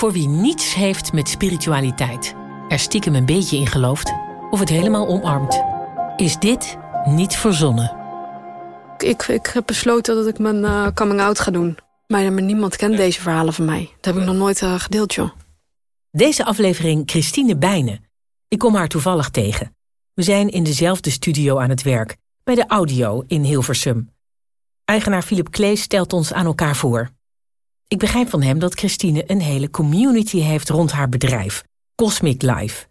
Voor wie niets heeft met spiritualiteit, er stiekem een beetje in gelooft of het helemaal omarmt, is dit niet verzonnen. Ik, ik heb besloten dat ik mijn uh, coming out ga doen. Maar niemand kent deze verhalen van mij. Dat heb ik nog nooit uh, gedeeld, joh. Deze aflevering Christine Bijnen. Ik kom haar toevallig tegen. We zijn in dezelfde studio aan het werk, bij de audio in Hilversum. Eigenaar Philip Klees stelt ons aan elkaar voor. Ik begrijp van hem dat Christine een hele community heeft rond haar bedrijf, Cosmic Life.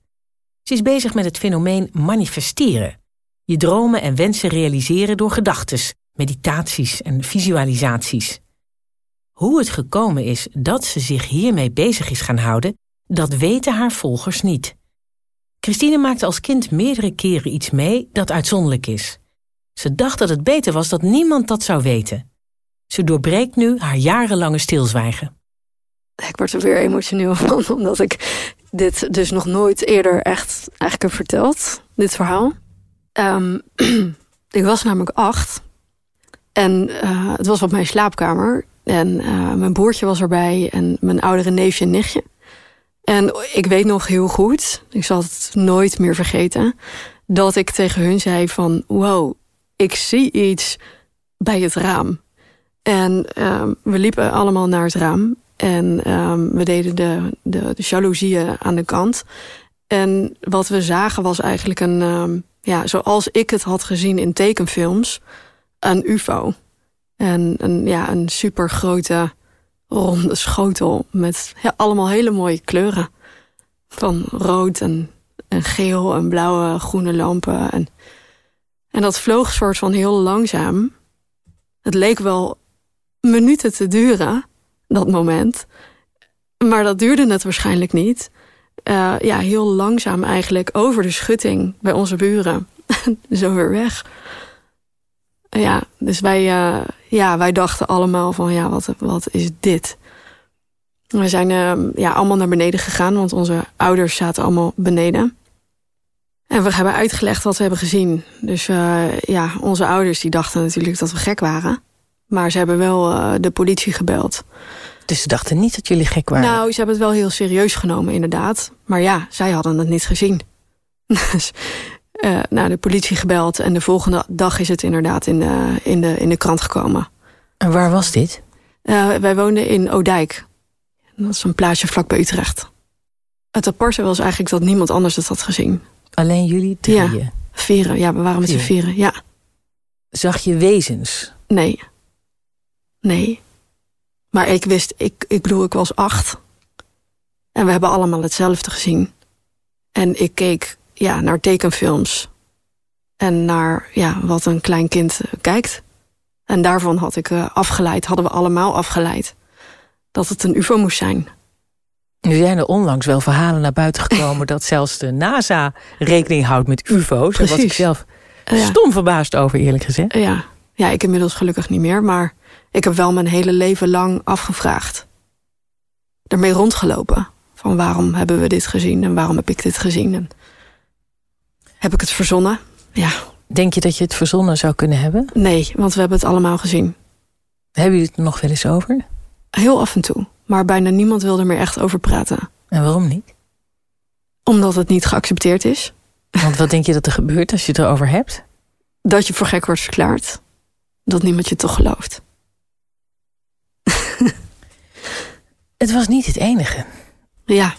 Ze is bezig met het fenomeen manifesteren. Je dromen en wensen realiseren door gedachtes, meditaties en visualisaties. Hoe het gekomen is dat ze zich hiermee bezig is gaan houden, dat weten haar volgers niet. Christine maakte als kind meerdere keren iets mee dat uitzonderlijk is. Ze dacht dat het beter was dat niemand dat zou weten. Ze doorbreekt nu haar jarenlange stilzwijgen. Ik word er weer emotioneel van, omdat ik dit dus nog nooit eerder echt eigenlijk heb verteld, dit verhaal. Um, ik was namelijk acht en uh, het was op mijn slaapkamer. En uh, mijn broertje was erbij en mijn oudere neefje en nichtje. En ik weet nog heel goed, ik zal het nooit meer vergeten... dat ik tegen hun zei van... wow, ik zie iets bij het raam. En um, we liepen allemaal naar het raam. En um, we deden de, de, de jaloezieën aan de kant. En wat we zagen was eigenlijk een... Um, ja, zoals ik het had gezien in tekenfilms... een ufo. En een, ja, een super grote ronde schotel met allemaal hele mooie kleuren. Van rood en, en geel en blauwe, groene lampen. En, en dat vloog soort van heel langzaam. Het leek wel minuten te duren, dat moment. Maar dat duurde het waarschijnlijk niet. Uh, ja, heel langzaam eigenlijk over de schutting bij onze buren. Zo weer weg. Ja, dus wij, uh, ja, wij dachten allemaal van, ja, wat, wat is dit? We zijn uh, ja, allemaal naar beneden gegaan, want onze ouders zaten allemaal beneden. En we hebben uitgelegd wat we hebben gezien. Dus uh, ja, onze ouders die dachten natuurlijk dat we gek waren. Maar ze hebben wel uh, de politie gebeld. Dus ze dachten niet dat jullie gek waren? Nou, ze hebben het wel heel serieus genomen, inderdaad. Maar ja, zij hadden het niet gezien. dus uh, naar de politie gebeld. En de volgende dag is het inderdaad in de, in de, in de krant gekomen. En waar was dit? Uh, wij woonden in Oudijk. Dat is een plaatsje vlakbij Utrecht. Het aparte was eigenlijk dat niemand anders het had gezien. Alleen jullie drieën? Ja, vieren. Ja, we waren met z'n vieren, ja. Zag je wezens? Nee. Nee. Maar ik wist, ik, ik bedoel, ik was acht. En we hebben allemaal hetzelfde gezien. En ik keek ja, naar tekenfilms. En naar ja, wat een klein kind kijkt. En daarvan had ik uh, afgeleid, hadden we allemaal afgeleid... dat het een ufo moest zijn. Nu zijn er onlangs wel verhalen naar buiten gekomen... dat zelfs de NASA rekening houdt met ufo's. Daar was ik zelf stom verbaasd over, eerlijk gezegd. Ja. Ja, ik inmiddels gelukkig niet meer. Maar ik heb wel mijn hele leven lang afgevraagd. Ermee rondgelopen. Van waarom hebben we dit gezien en waarom heb ik dit gezien? En heb ik het verzonnen? Ja. Denk je dat je het verzonnen zou kunnen hebben? Nee, want we hebben het allemaal gezien. Hebben jullie het er nog wel eens over? Heel af en toe. Maar bijna niemand wil er meer echt over praten. En waarom niet? Omdat het niet geaccepteerd is. Want wat denk je dat er gebeurt als je het erover hebt? Dat je voor gek wordt verklaard. Dat niemand je toch gelooft. het was niet het enige. Ja.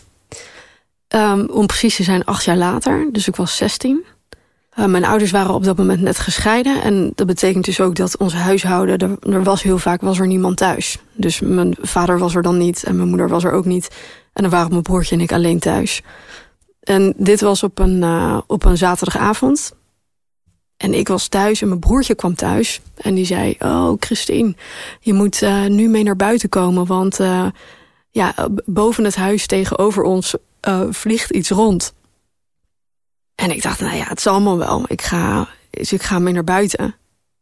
Um, om precies te zijn acht jaar later. Dus ik was 16. Uh, mijn ouders waren op dat moment net gescheiden. En dat betekent dus ook dat ons huishouden... Er, er, was heel vaak was er niemand thuis. Dus mijn vader was er dan niet en mijn moeder was er ook niet. En dan waren mijn broertje en ik alleen thuis. En dit was op een, uh, op een zaterdagavond. En ik was thuis en mijn broertje kwam thuis. En die zei, oh Christine, je moet uh, nu mee naar buiten komen. Want uh, ja, boven het huis tegenover ons uh, vliegt iets rond. En ik dacht, nou ja, het zal allemaal wel. Ik ga, dus ik ga mee naar buiten.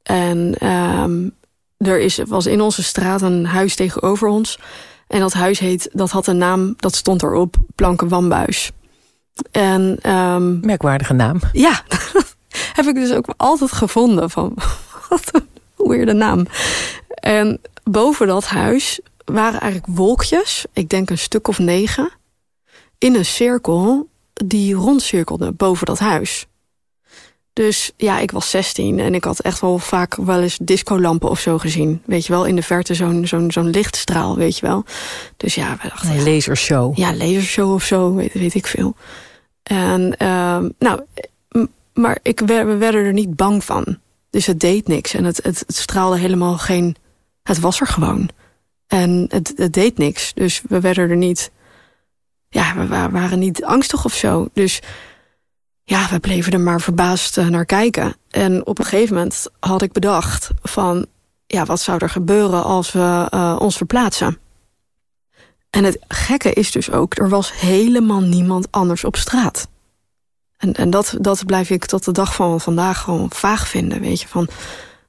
En um, er is, was in onze straat een huis tegenover ons. En dat huis heet, dat had een naam, dat stond erop, Planken Wambuis. En, um, Merkwaardige naam. Ja, heb ik dus ook altijd gevonden. Van, wat een weirde naam. En boven dat huis waren eigenlijk wolkjes, ik denk een stuk of negen, in een cirkel die rondcirkelde boven dat huis. Dus ja, ik was 16 en ik had echt wel vaak wel eens discolampen of zo gezien. Weet je wel, in de verte zo'n zo'n zo'n lichtstraal, weet je wel. Dus ja, we dachten... Een lasershow. Ja, lasershow of zo, weet, weet ik veel. En uh, nou, maar ik, we werden er niet bang van. Dus het deed niks en het, het, straalde helemaal geen... Het was er gewoon. En het, deed niks. Dus we werden er niet... Ja, we waren niet angstig of zo. Dus ja, we bleven er maar verbaasd eh, naar kijken. En op een gegeven moment had ik bedacht van... ja, wat zou er gebeuren als we uh, ons verplaatsen? En het gekke is dus ook, er was helemaal niemand anders op straat. En, en dat, dat blijf ik tot de dag van vandaag gewoon vaag vinden. Weet je, van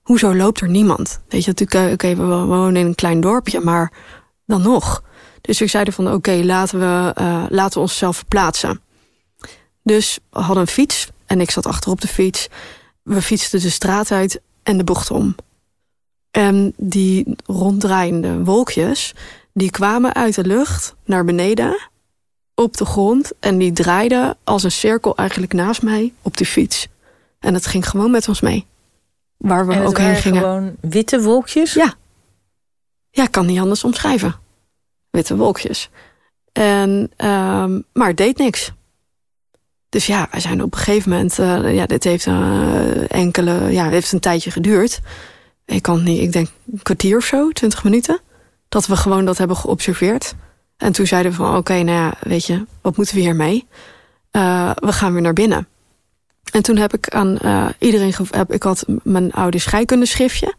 hoezo loopt er niemand? Weet je, natuurlijk, oké, okay, we wonen in een klein dorpje, maar dan nog. Dus ik zei van oké, laten, we, uh, laten we onszelf verplaatsen. Dus we hadden een fiets en ik zat achter op de fiets. We fietsten de straat uit en de bocht om. En die ronddraaiende wolkjes, die kwamen uit de lucht naar beneden op de grond. En die draaiden als een cirkel eigenlijk naast mij op de fiets. En het ging gewoon met ons mee. Waar we ook heen gingen. gewoon witte wolkjes? Ja. Ja, ik kan niet anders omschrijven. Witte wolkjes. En, um, maar het deed niks. Dus ja, wij zijn op een gegeven moment... Uh, ja, dit heeft uh, enkele... Ja, het heeft een tijdje geduurd. Ik kan niet, ik denk een kwartier of zo, twintig minuten. Dat we gewoon dat hebben geobserveerd. En toen zeiden we van, oké, nou ja, weet je, wat moeten we hiermee? Uh, we gaan weer naar binnen. En toen heb ik aan uh, iedereen... Heb, ik had mijn oude scheikundeschriftje.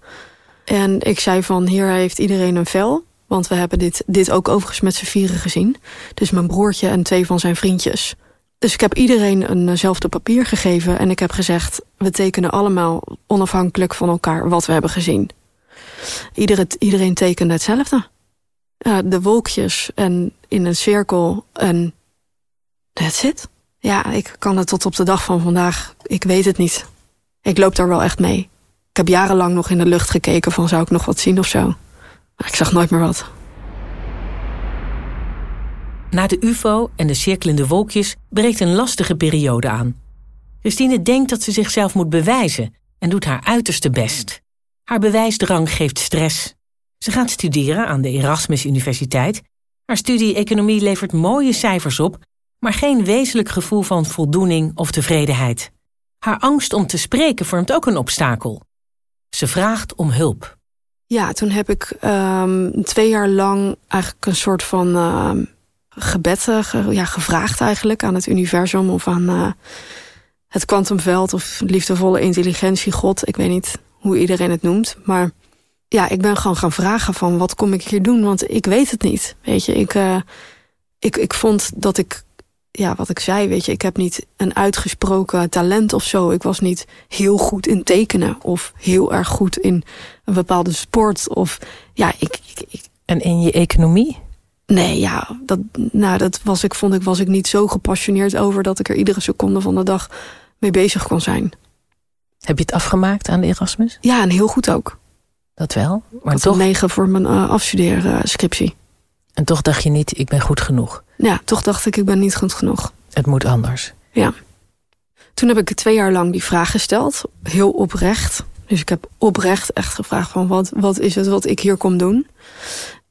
En ik zei van, hier heeft iedereen een vel. Want we hebben dit, dit ook overigens met z'n vieren gezien. Dus mijn broertje en twee van zijn vriendjes. Dus ik heb iedereen eenzelfde papier gegeven. En ik heb gezegd, we tekenen allemaal onafhankelijk van elkaar wat we hebben gezien. Ieder, iedereen tekende hetzelfde. Uh, de wolkjes en in een cirkel en that's it. Ja, ik kan het tot op de dag van vandaag, ik weet het niet. Ik loop daar wel echt mee. Ik heb jarenlang nog in de lucht gekeken van zou ik nog wat zien of zo. Maar ik zag nooit meer wat. Na de ufo en de cirkelende wolkjes breekt een lastige periode aan. Christine denkt dat ze zichzelf moet bewijzen en doet haar uiterste best. Haar bewijsdrang geeft stress. Ze gaat studeren aan de Erasmus Universiteit. Haar studie economie levert mooie cijfers op, maar geen wezenlijk gevoel van voldoening of tevredenheid. Haar angst om te spreken vormt ook een obstakel. Ze vraagt om hulp. Ja, toen heb ik um, twee jaar lang eigenlijk een soort van uh, gebed ja, gevraagd eigenlijk aan het universum of aan uh, het kwantumveld of liefdevolle intelligentie, God. Ik weet niet hoe iedereen het noemt, maar ja, ik ben gewoon gaan vragen van wat kom ik hier doen, want ik weet het niet. Weet je, ik, uh, ik, ik vond dat ik, ja, wat ik zei, weet je, ik heb niet een uitgesproken talent of zo. Ik was niet heel goed in tekenen of heel erg goed in een bepaalde sport of ja, ik. ik, ik en in je economie? Nee, ja, dat, nou, dat was ik, vond ik, was ik niet zo gepassioneerd over dat ik er iedere seconde van de dag mee bezig kon zijn. Heb je het afgemaakt aan de Erasmus? Ja, en heel goed ook. Dat wel. Maar toch... negen voor mijn uh, afstudeerscriptie. En toch dacht je niet, ik ben goed genoeg? Ja, toch dacht ik, ik ben niet goed genoeg. Het moet anders. Ja. Toen heb ik twee jaar lang die vraag gesteld. Heel oprecht. Dus ik heb oprecht echt gevraagd van wat, wat is het wat ik hier kom doen.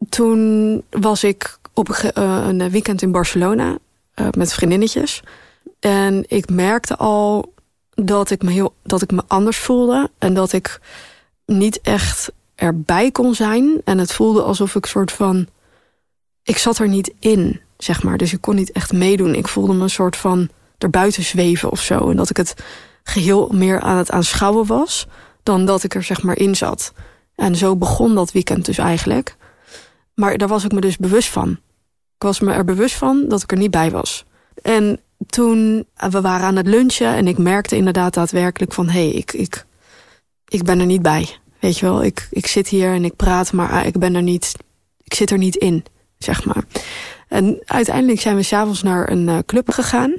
Toen was ik op een, uh, weekend in Barcelona uh, met vriendinnetjes. En ik merkte al dat ik me, heel, dat ik me anders voelde. En dat ik niet echt erbij kon zijn. En het voelde alsof ik soort van... Ik zat er niet in, zeg maar. Dus ik kon niet echt meedoen. Ik voelde me een soort van erbuiten zweven of zo. En dat ik het geheel meer aan het aanschouwen was... dan dat ik er zeg maar in zat. En zo begon dat weekend dus eigenlijk. Maar daar was ik me dus bewust van. Ik was me er bewust van dat ik er niet bij was. En toen, we waren aan het lunchen en ik merkte inderdaad daadwerkelijk van... hé, hey, ik, ik, ik ben er niet bij. Weet je wel, ik, ik zit hier en ik praat, maar ah, ik ben er niet, ik zit er niet in, zeg maar. En uiteindelijk zijn we s'avonds naar een uh, club gegaan.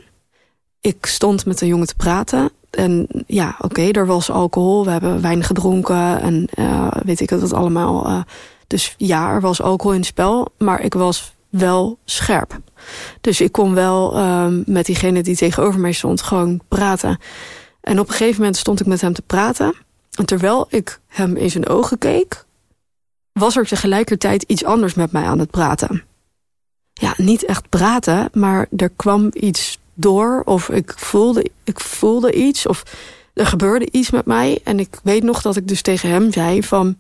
Ik stond met een jongen te praten. En ja, oké, er was alcohol. We hebben wijn gedronken en uh, weet ik het allemaal. Uh, Dus ja, er was alcohol in het spel, maar ik was wel scherp. Dus ik kon wel um, met diegene die tegenover mij stond gewoon praten. En op een gegeven moment stond ik met hem te praten. En terwijl ik hem in zijn ogen keek, was er tegelijkertijd iets anders met mij aan het praten. Ja, niet echt praten, maar er kwam iets door. Of ik voelde, ik voelde iets. Of er gebeurde iets met mij. En ik weet nog dat ik dus tegen hem zei van...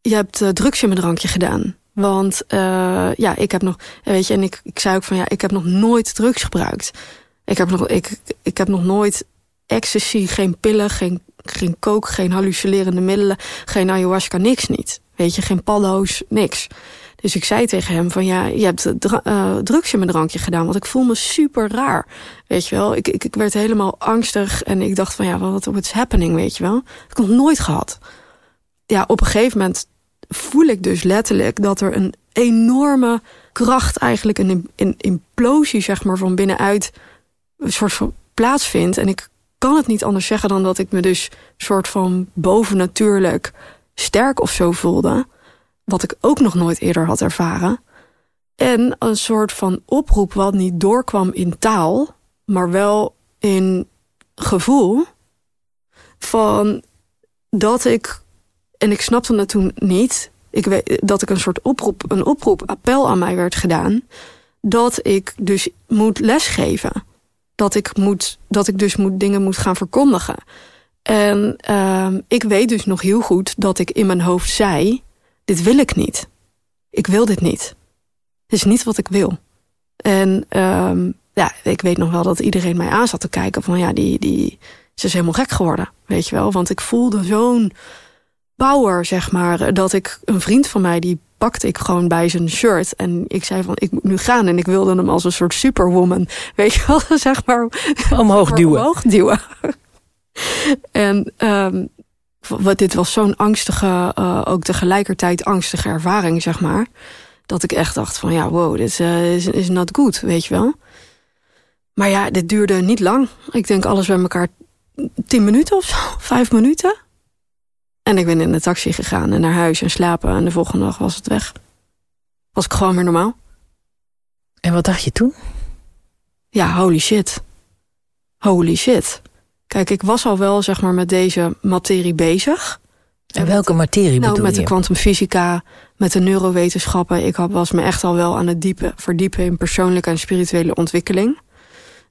Je hebt uh, drugs in mijn drankje gedaan. Want uh, ja, ik heb nog... Weet je, en ik, ik zei ook van ja, ik heb nog nooit drugs gebruikt. Ik heb nog, ik, ik heb nog nooit ecstasy, geen pillen, geen, geen kook, geen hallucinerende middelen, geen ayahuasca, niks niet. Weet je, geen paddo's, niks. Dus ik zei tegen hem van ja, je hebt uh, drugs in mijn drankje gedaan. Want ik voel me super raar. Weet je wel, ik, ik, ik werd helemaal angstig. En ik dacht van ja, wat is happening, weet je wel. Ik nog nooit gehad. Ja, op een gegeven moment voel ik dus letterlijk dat er een enorme kracht eigenlijk een, een implosie zeg maar van binnenuit een soort van plaatsvindt. En ik kan het niet anders zeggen dan dat ik me dus soort van bovennatuurlijk sterk of zo voelde. Wat ik ook nog nooit eerder had ervaren. En een soort van oproep wat niet doorkwam in taal, maar wel in gevoel. Van dat ik, en ik snapte het toen niet, ik weet, dat ik een soort oproep, een oproep, appel aan mij werd gedaan. Dat ik dus moet lesgeven. Dat ik, moet, dat ik dus moet, dingen moet gaan verkondigen. En uh, ik weet dus nog heel goed dat ik in mijn hoofd zei dit wil ik niet. Ik wil dit niet. Het is niet wat ik wil. En um, ja, ik weet nog wel dat iedereen mij aan zat te kijken van ja, die, die ze is helemaal gek geworden, weet je wel. Want ik voelde zo'n power, zeg maar, dat ik een vriend van mij die pakte ik gewoon bij zijn shirt. En ik zei van, ik moet nu gaan. En ik wilde hem als een soort superwoman, weet je wel, zeg maar. Omhoog duwen. Omhoog duwen. en um, wat, dit was zo'n angstige, uh, ook tegelijkertijd angstige ervaring, zeg maar. Dat ik echt dacht van, ja, wow, dit uh, is, is not good, weet je wel. Maar ja, dit duurde niet lang. Ik denk alles bij elkaar tien minuten of zo, vijf minuten. En ik ben in de taxi gegaan en naar huis en slapen. En de volgende dag was het weg. Was ik gewoon weer normaal. En wat dacht je toen? Ja, holy shit. Holy shit. Kijk, ik was al wel zeg maar met deze materie bezig. En welke materie nou, bedoel met de kwantumfysica, met de neurowetenschappen. Ik was me echt al wel aan het diepe, verdiepen in persoonlijke en spirituele ontwikkeling.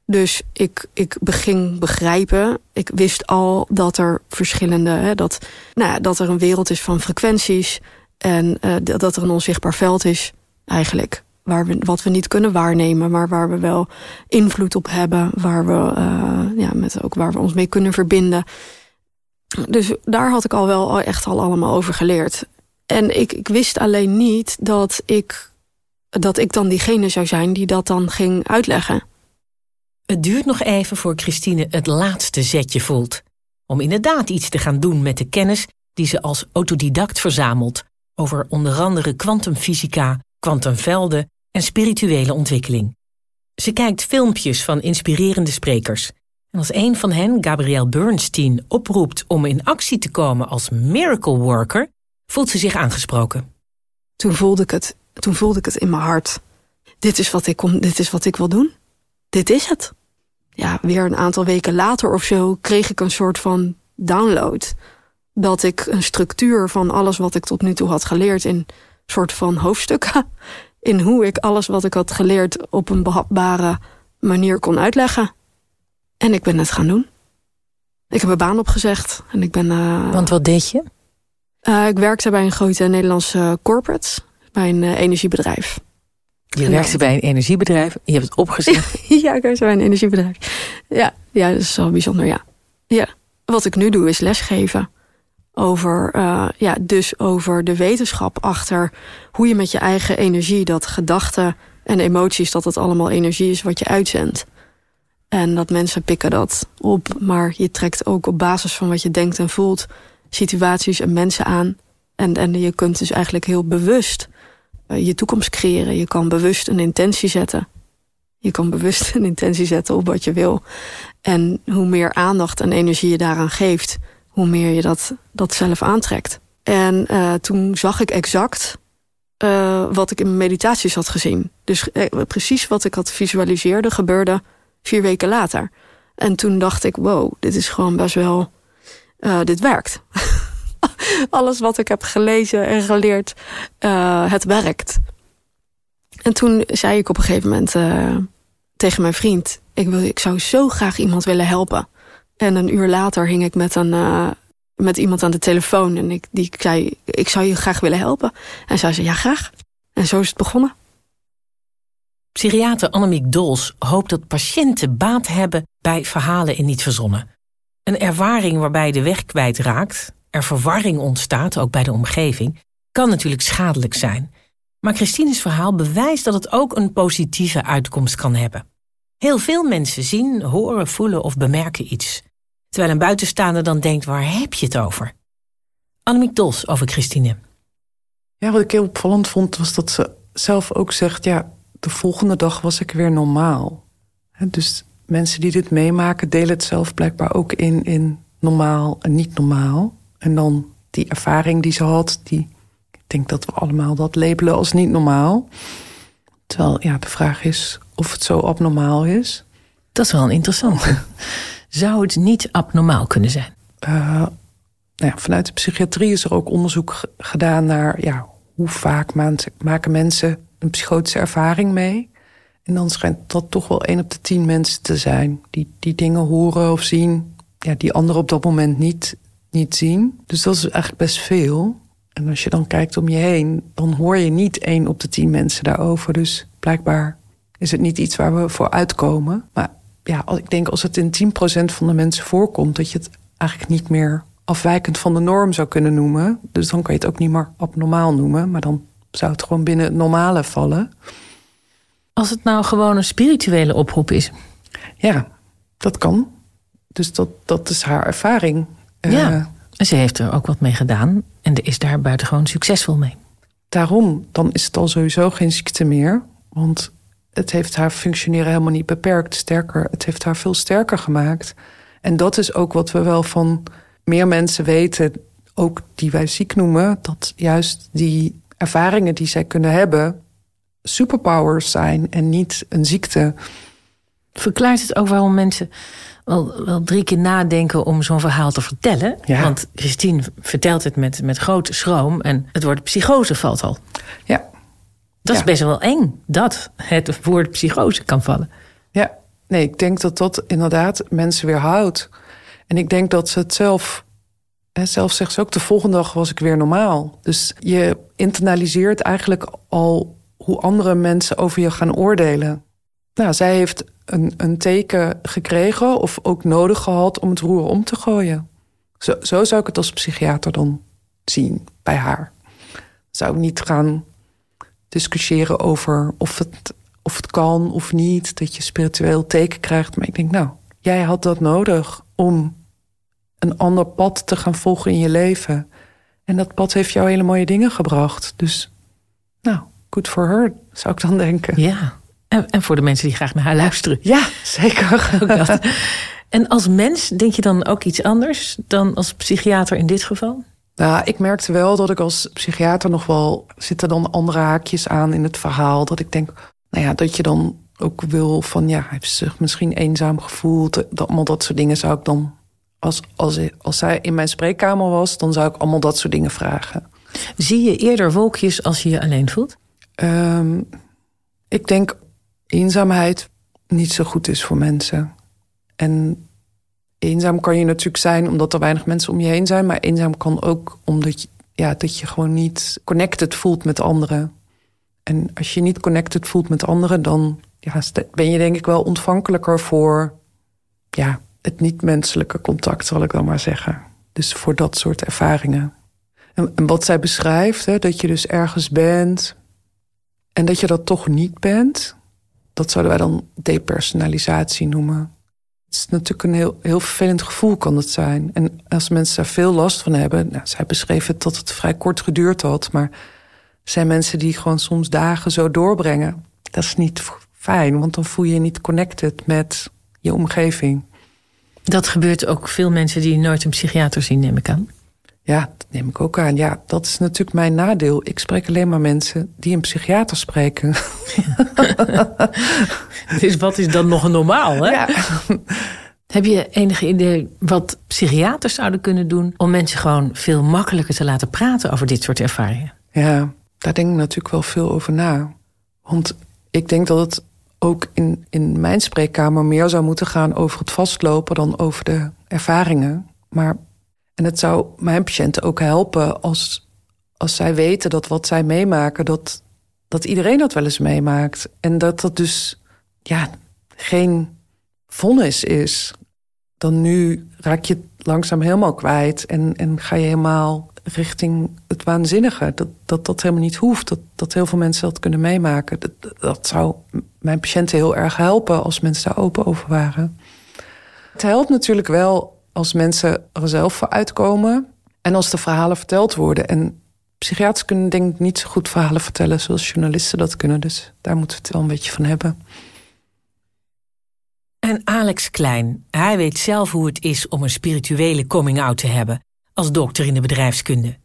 Dus ik, ik beging begrijpen. Ik wist al dat er verschillende, hè, dat, nou ja, dat er een wereld is van frequenties. En uh, dat er een onzichtbaar veld is, eigenlijk waar we, wat we niet kunnen waarnemen, maar waar we wel invloed op hebben, waar we, uh, ja, met ook waar we ons mee kunnen verbinden. Dus daar had ik al wel echt al allemaal over geleerd. En ik, ik wist alleen niet dat ik, dat ik dan diegene zou zijn die dat dan ging uitleggen. Het duurt nog even voor Christine het laatste zetje voelt. Om inderdaad iets te gaan doen met de kennis die ze als autodidact verzamelt over onder andere kwantumfysica, kwantumvelden en spirituele ontwikkeling. Ze kijkt filmpjes van inspirerende sprekers. En als een van hen, Gabrielle Bernstein, oproept om in actie te komen als miracle worker, voelt ze zich aangesproken. Toen voelde ik het, toen voelde ik het in mijn hart. Dit is wat ik, kom, dit is wat ik wil doen. Dit is het. Ja, weer een aantal weken later of zo kreeg ik een soort van download. Dat ik een structuur van alles wat ik tot nu toe had geleerd in soort van hoofdstukken in hoe ik alles wat ik had geleerd op een behapbare manier kon uitleggen. En ik ben het gaan doen. Ik heb mijn baan opgezegd. En ik ben, uh, Want wat deed je? Uh, ik werkte bij een grote Nederlandse corporate. Bij een uh, energiebedrijf. Je werkte bij een energiebedrijf. Je hebt het opgezegd. ja, ik werkte bij een energiebedrijf. Ja, ja, dat is wel bijzonder, ja. ja. Wat ik nu doe is lesgeven over, uh, ja, dus over de wetenschap achter hoe je met je eigen energie, dat gedachten en emoties, dat het allemaal energie is wat je uitzendt. En dat mensen pikken dat op, maar je trekt ook op basis van wat je denkt en voelt situaties en mensen aan. En, en je kunt dus eigenlijk heel bewust je toekomst creëren. Je kan bewust een intentie zetten. Je kan bewust een intentie zetten op wat je wil. En hoe meer aandacht en energie je daaraan geeft, hoe meer je dat, dat zelf aantrekt. En uh, toen zag ik exact uh, wat ik in mijn meditaties had gezien. Dus precies wat ik had visualiseerde gebeurde vier weken later. En toen dacht ik, wow, dit is gewoon best wel... dit werkt. Alles wat ik heb gelezen en geleerd, het werkt. En toen zei ik op een gegeven moment tegen mijn vriend... Ik, wil, ik zou zo graag iemand willen helpen. En een uur later hing ik met, een, uh, met iemand aan de telefoon. En ik, die zei, ik zou je graag willen helpen. En zij zei, ja graag. En zo is het begonnen. Psychiater Annemiek Dols hoopt dat patiënten baat hebben bij verhalen in niet verzonnen. Een ervaring waarbij de weg kwijtraakt, er verwarring ontstaat, ook bij de omgeving, kan natuurlijk schadelijk zijn. Maar Christines verhaal bewijst dat het ook een positieve uitkomst kan hebben. Heel veel mensen zien, horen, voelen of bemerken iets. Terwijl een buitenstaander dan denkt, waar heb je het over? Annemiek Dols over Christine. Ja, wat ik heel opvallend vond, was dat ze zelf ook zegt... ja, de volgende dag was ik weer normaal. Dus mensen die dit meemaken delen het zelf blijkbaar ook in, in normaal en niet normaal. En dan die ervaring die ze had, die, ik denk dat we allemaal dat labelen als niet normaal. Terwijl ja, de vraag is of het zo abnormaal is. Dat is wel een interessante. Zou het niet abnormaal kunnen zijn? Uh, nou ja, vanuit de psychiatrie is er ook onderzoek gedaan naar ja, hoe vaak maken mensen een psychotische ervaring mee. En dan schijnt dat toch wel één op de tien mensen te zijn die, die dingen horen of zien, ja, die anderen op dat moment niet, niet zien. Dus dat is eigenlijk best veel. En als je dan kijkt om je heen, dan hoor je niet één op de tien mensen daarover. Dus blijkbaar is het niet iets waar we voor uitkomen. Maar ja, ik denk als het in 10% van de mensen voorkomt, dat je het eigenlijk niet meer afwijkend van de norm zou kunnen noemen. Dus dan kan je het ook niet meer abnormaal noemen, maar dan zou het gewoon binnen het normale vallen. Als het nou gewoon een spirituele oproep is? Ja, dat kan. Dus dat, dat is haar ervaring. Ja, en ze heeft er ook wat mee gedaan en is daar buitengewoon succesvol mee. Daarom, dan is het al sowieso geen ziekte meer. Want het heeft haar functioneren helemaal niet beperkt. Sterker, het heeft haar veel sterker gemaakt. En dat is ook wat we wel van meer mensen weten, ook die wij ziek noemen, dat juist die ervaringen die zij kunnen hebben, superpowers zijn en niet een ziekte. Verklaart het ook waarom mensen wel, wel drie keer nadenken om zo'n verhaal te vertellen? Ja. Want Christine vertelt het met, met grote schroom en het woord psychose valt al. Ja, dat is best wel eng, dat het woord psychose kan vallen. Ja, nee, ik denk dat dat inderdaad mensen weer houdt. En ik denk dat ze het zelf... Zelf zegt ze ook, de volgende dag was ik weer normaal. Dus je internaliseert eigenlijk al hoe andere mensen over je gaan oordelen. Nou, zij heeft een, een teken gekregen of ook nodig gehad om het roer om te gooien. Zo, zo zou ik het als psychiater dan zien bij haar. Zou ik niet gaan discussiëren over of het, of het kan of niet. Dat je spiritueel teken krijgt. Maar ik denk, nou, jij had dat nodig om een ander pad te gaan volgen in je leven. En dat pad heeft jou hele mooie dingen gebracht. Dus, nou, good for her, zou ik dan denken. Ja, en, en voor de mensen die graag naar haar luisteren. Ja, zeker. Ook dat. En als mens denk je dan ook iets anders dan als psychiater in dit geval? Nou, ik merkte wel dat ik als psychiater nog wel... zitten dan andere haakjes aan in het verhaal. Dat ik denk, nou ja, dat je dan ook wil van... ja, hij heeft zich misschien eenzaam gevoeld. Dat, allemaal dat soort dingen zou ik dan... Als, als, als zij in mijn spreekkamer was, dan zou ik allemaal dat soort dingen vragen. Zie je eerder wolkjes als je je alleen voelt? Um, ik denk eenzaamheid niet zo goed is voor mensen. En eenzaam kan je natuurlijk zijn omdat er weinig mensen om je heen zijn. Maar eenzaam kan ook omdat je, ja, dat je gewoon niet connected voelt met anderen. En als je niet connected voelt met anderen, dan ja, ben je denk ik wel ontvankelijker voor ja, het niet-menselijke contact, zal ik dan maar zeggen. Dus voor dat soort ervaringen. En, en wat zij beschrijft, hè, dat je dus ergens bent en dat je dat toch niet bent, dat zouden wij dan depersonalisatie noemen. Het is natuurlijk een heel, heel vervelend gevoel kan het zijn. En als mensen daar veel last van hebben... Nou, zij beschreef het dat het vrij kort geduurd had... maar zijn mensen die gewoon soms dagen zo doorbrengen. Dat is niet fijn, want dan voel je je niet connected met je omgeving. Dat gebeurt ook veel mensen die nooit een psychiater zien, neem ik aan. Ja, dat neem ik ook aan. Ja, dat is natuurlijk mijn nadeel. Ik spreek alleen maar mensen die een psychiater spreken. dus wat is dan nog normaal, hè? Ja. Heb je enige idee wat psychiaters zouden kunnen doen... om mensen gewoon veel makkelijker te laten praten over dit soort ervaringen? Ja, daar denk ik natuurlijk wel veel over na. Want ik denk dat het ook in, in mijn spreekkamer meer zou moeten gaan over het vastlopen dan over de ervaringen. Maar en het zou mijn patiënten ook helpen als, als zij weten dat wat zij meemaken, dat, dat iedereen dat wel eens meemaakt. En dat dat dus ja, geen vonnis is. Dan nu raak je het langzaam helemaal kwijt en, en ga je helemaal richting het waanzinnige. Dat, dat dat helemaal niet hoeft. Dat, dat heel veel mensen dat kunnen meemaken. Dat, dat zou mijn patiënten heel erg helpen als mensen daar open over waren. Het helpt natuurlijk wel als mensen er zelf voor uitkomen en als de verhalen verteld worden. En psychiaters kunnen denk ik niet zo goed verhalen vertellen zoals journalisten dat kunnen. Dus daar moeten we het wel een beetje van hebben. En Alex Klein, hij weet zelf hoe het is om een spirituele coming-out te hebben als dokter in de bedrijfskunde.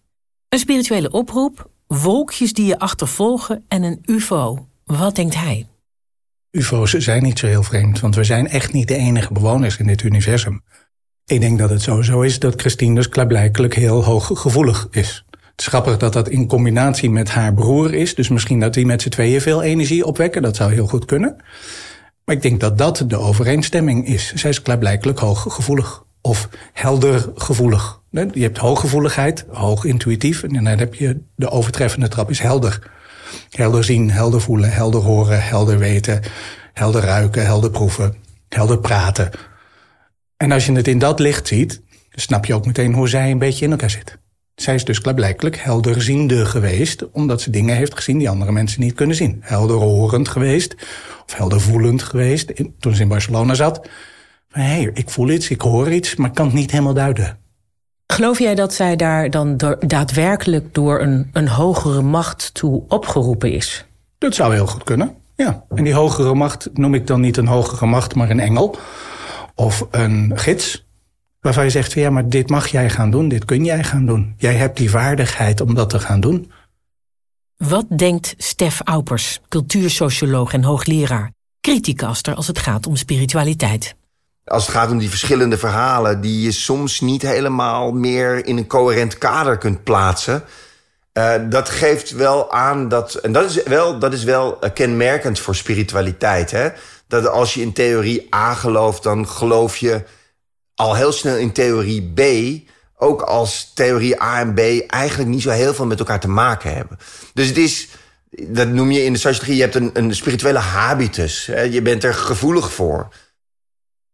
Een spirituele oproep, wolkjes die je achtervolgen en een UFO. Wat denkt hij? UFO's zijn niet zo heel vreemd, want we zijn echt niet de enige bewoners in dit universum. Ik denk dat het sowieso is dat Christine dus klaarblijkelijk heel hooggevoelig is. Het is grappig dat dat in combinatie met haar broer is. Dus misschien dat die met z'n tweeën veel energie opwekken. Dat zou heel goed kunnen. Maar ik denk dat dat de overeenstemming is. Zij is klaarblijkelijk hooggevoelig. Of helder gevoelig. Je hebt hooggevoeligheid, hoog intuïtief. En dan heb je de overtreffende trap is helder. Helder zien, helder voelen, helder horen, helder weten. Helder ruiken, helder proeven, helder praten. En als je het in dat licht ziet, snap je ook meteen hoe zij een beetje in elkaar zit. Zij is dus blijkbaar helderziende geweest, omdat ze dingen heeft gezien die andere mensen niet kunnen zien. Helderhorend geweest, of heldervoelend geweest, toen ze in Barcelona zat. Hé, hey, ik voel iets, ik hoor iets, maar kan het niet helemaal duiden. Geloof jij dat zij daar dan daadwerkelijk door een, een hogere macht toe opgeroepen is? Dat zou heel goed kunnen, ja. En die hogere macht noem ik dan niet een hogere macht, maar een engel of een gids. Waarvan je zegt, ja, maar dit mag jij gaan doen, dit kun jij gaan doen. Jij hebt die vaardigheid om dat te gaan doen. Wat denkt Stef Aupers, cultuursocioloog en hoogleraar, criticaster als het gaat om spiritualiteit? Als het gaat om die verschillende verhalen die je soms niet helemaal meer in een coherent kader kunt plaatsen. Uh, dat geeft wel aan dat. En dat is wel, dat is wel kenmerkend voor spiritualiteit. Hè? Dat als je in theorie A gelooft, dan geloof je al heel snel in theorie B. Ook als theorie A en B eigenlijk niet zo heel veel met elkaar te maken hebben. Dus het is, dat noem je in de sociologie, je hebt een, een spirituele habitus. Je bent er gevoelig voor.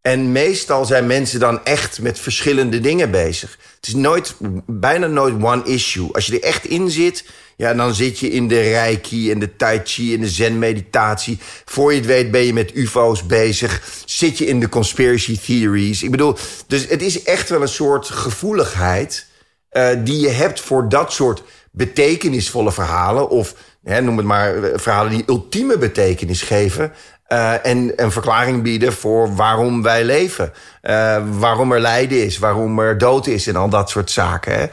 En meestal zijn mensen dan echt met verschillende dingen bezig. Het is nooit, bijna nooit one issue. Als je er echt in zit, ja, dan zit je in de reiki en de tai chi en de zen-meditatie. Voor je het weet ben je met ufo's bezig. Zit je in de conspiracy theories. Ik bedoel, dus het is echt wel een soort gevoeligheid... Uh, die je hebt voor dat soort betekenisvolle verhalen... of hè, noem het maar eh, verhalen die ultieme betekenis geven... Uh, en een verklaring bieden voor waarom wij leven. Uh, waarom er lijden is, waarom er dood is en al dat soort zaken. Hè.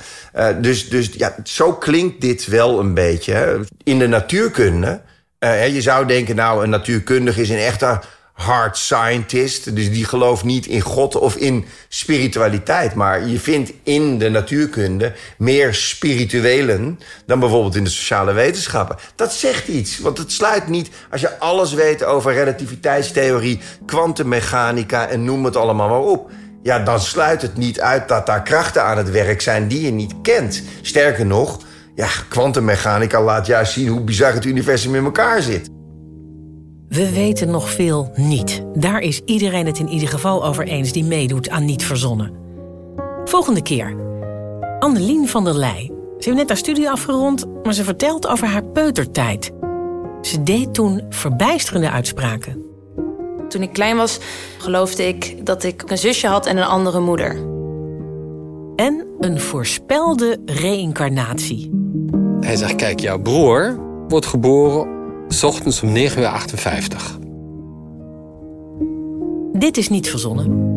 Uh, dus, dus ja, zo klinkt dit wel een beetje. In de natuurkunde, je zou denken, nou, een natuurkundige is een echte hard scientist. Dus die gelooft niet in God of in spiritualiteit. Maar je vindt in de natuurkunde meer spirituelen dan bijvoorbeeld in de sociale wetenschappen. Dat zegt iets, want het sluit niet als je alles weet over relativiteitstheorie, kwantummechanica en noem het allemaal maar op. Ja, dan sluit het niet uit dat daar krachten aan het werk zijn die je niet kent. Sterker nog, ja, kwantummechanica laat juist zien hoe bizar het universum in elkaar zit. We weten nog veel niet. Daar is iedereen het in ieder geval over eens die meedoet aan Niet Verzonnen. Volgende keer. Annelien van der Leij. Ze heeft net haar studie afgerond, maar ze vertelt over haar peutertijd. Ze deed toen verbijsterende uitspraken. Toen ik klein was, geloofde ik dat ik een zusje had en een andere moeder. En een voorspelde reïncarnatie. Hij zegt, kijk, jouw broer wordt geboren ochtends om 9 uur 58. Dit is niet verzonnen.